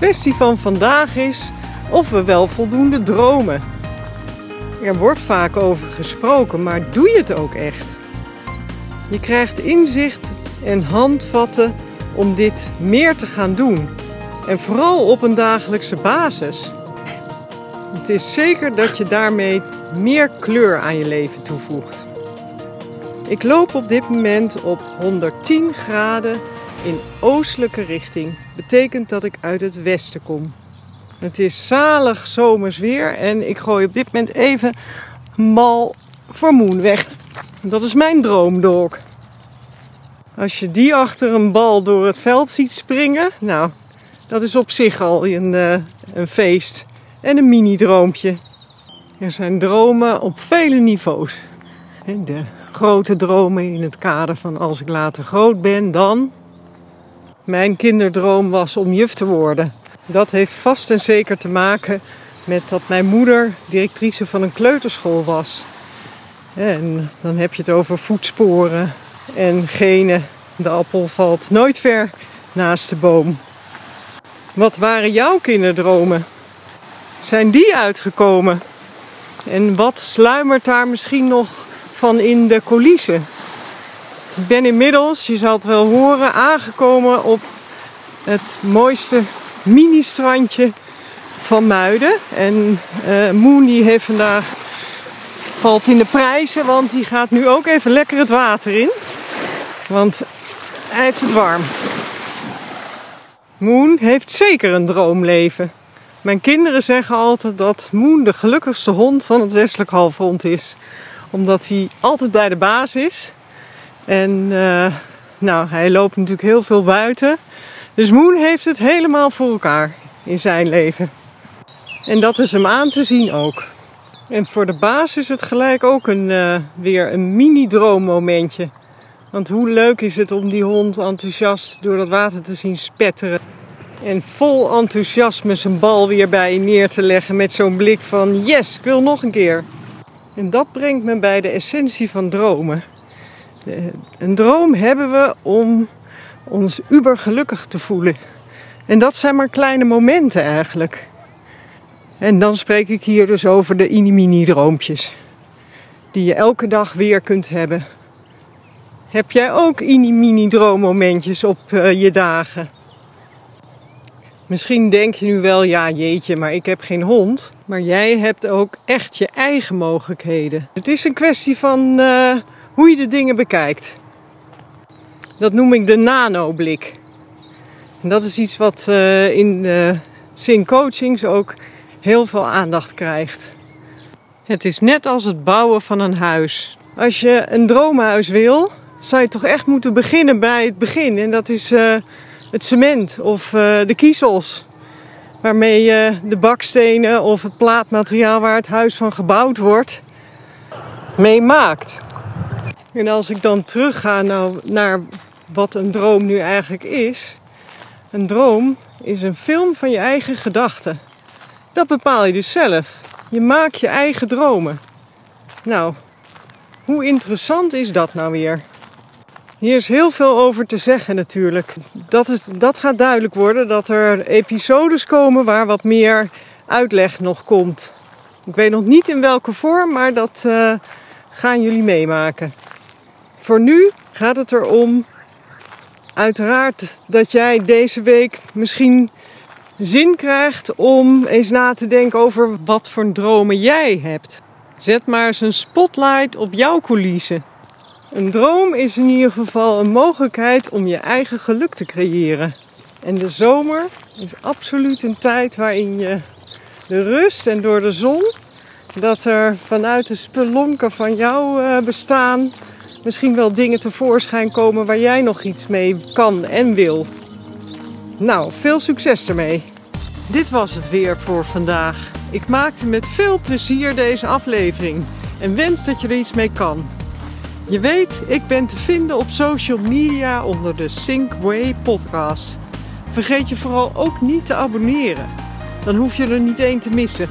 Kwestie van vandaag is of we wel voldoende dromen. Er wordt vaak over gesproken, maar doe je het ook echt? Je krijgt inzicht en handvatten om dit meer te gaan doen. En vooral op een dagelijkse basis. Het is zeker dat je daarmee meer kleur aan je leven toevoegt. Ik loop op dit moment op 110 graden in oostelijke richting. Betekent dat ik uit het westen kom. Het is zalig zomers weer en ik gooi op dit moment even bal voor Moon weg. Dat is mijn droomdolk. Als je die achter een bal door het veld ziet springen, nou, dat is op zich al een, uh, een feest en een mini-droompje. Er zijn dromen op vele niveaus. De grote dromen in het kader van als ik later groot ben, dan. Mijn kinderdroom was om juf te worden. Dat heeft vast en zeker te maken met dat mijn moeder directrice van een kleuterschool was. En dan heb je het over voetsporen en genen. De appel valt nooit ver naast de boom. Wat waren jouw kinderdromen? Zijn die uitgekomen? En wat sluimert daar misschien nog van in de coulissen? Ik ben inmiddels, je zal het wel horen, aangekomen op het mooiste mini-strandje van Muiden. En uh, Moon die heeft vandaag valt in de prijzen, want die gaat nu ook even lekker het water in. Want hij heeft het warm. Moon heeft zeker een droomleven. Mijn kinderen zeggen altijd dat Moon de gelukkigste hond van het westelijk halfrond is. Omdat hij altijd bij de baas is. En uh, nou, hij loopt natuurlijk heel veel buiten. Dus Moon heeft het helemaal voor elkaar in zijn leven. En dat is hem aan te zien ook. En voor de baas is het gelijk ook een, uh, weer een mini-droommomentje. Want hoe leuk is het om die hond enthousiast door dat water te zien spetteren. En vol enthousiasme zijn bal weer bij je neer te leggen met zo'n blik van yes, ik wil nog een keer. En dat brengt me bij de essentie van dromen. Een droom hebben we om ons uber gelukkig te voelen. En dat zijn maar kleine momenten eigenlijk. En dan spreek ik hier dus over de mini droompjes. Die je elke dag weer kunt hebben. Heb jij ook mini droommomentjes op uh, je dagen? Misschien denk je nu wel, ja jeetje, maar ik heb geen hond. Maar jij hebt ook echt je eigen mogelijkheden. Het is een kwestie van uh, hoe je de dingen bekijkt. Dat noem ik de nanoblik. En dat is iets wat uh, in de Sing Coachings ook heel veel aandacht krijgt. Het is net als het bouwen van een huis. Als je een droomhuis wil, zou je toch echt moeten beginnen bij het begin. En dat is het cement of de kiezels. Waarmee de bakstenen of het plaatmateriaal waar het huis van gebouwd wordt, mee maakt. En als ik dan terugga nou, naar wat een droom nu eigenlijk is. Een droom is een film van je eigen gedachten. Dat bepaal je dus zelf. Je maakt je eigen dromen. Nou, hoe interessant is dat nou weer? Hier is heel veel over te zeggen natuurlijk. Dat, is, dat gaat duidelijk worden dat er episodes komen waar wat meer uitleg nog komt. Ik weet nog niet in welke vorm, maar dat uh, gaan jullie meemaken. Voor nu gaat het erom, uiteraard, dat jij deze week misschien zin krijgt om eens na te denken over wat voor dromen jij hebt. Zet maar eens een spotlight op jouw coulissen. Een droom is in ieder geval een mogelijkheid om je eigen geluk te creëren. En de zomer is absoluut een tijd waarin je de rust en door de zon, dat er vanuit de spelonken van jouw eh, bestaan misschien wel dingen tevoorschijn komen waar jij nog iets mee kan en wil. Nou, veel succes ermee! Dit was het weer voor vandaag. Ik maakte met veel plezier deze aflevering en wens dat je er iets mee kan. Je weet, ik ben te vinden op social media onder de Sinkway podcast. Vergeet je vooral ook niet te abonneren. Dan hoef je er niet één te missen.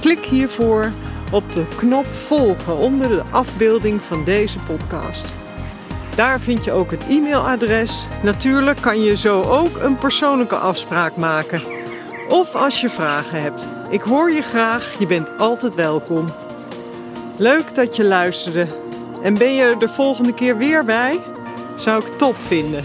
Klik hiervoor op de knop volgen onder de afbeelding van deze podcast. Daar vind je ook het e-mailadres. Natuurlijk kan je zo ook een persoonlijke afspraak maken. Of als je vragen hebt. Ik hoor je graag, je bent altijd welkom. Leuk dat je luisterde. En ben je er de volgende keer weer bij? Zou ik top vinden.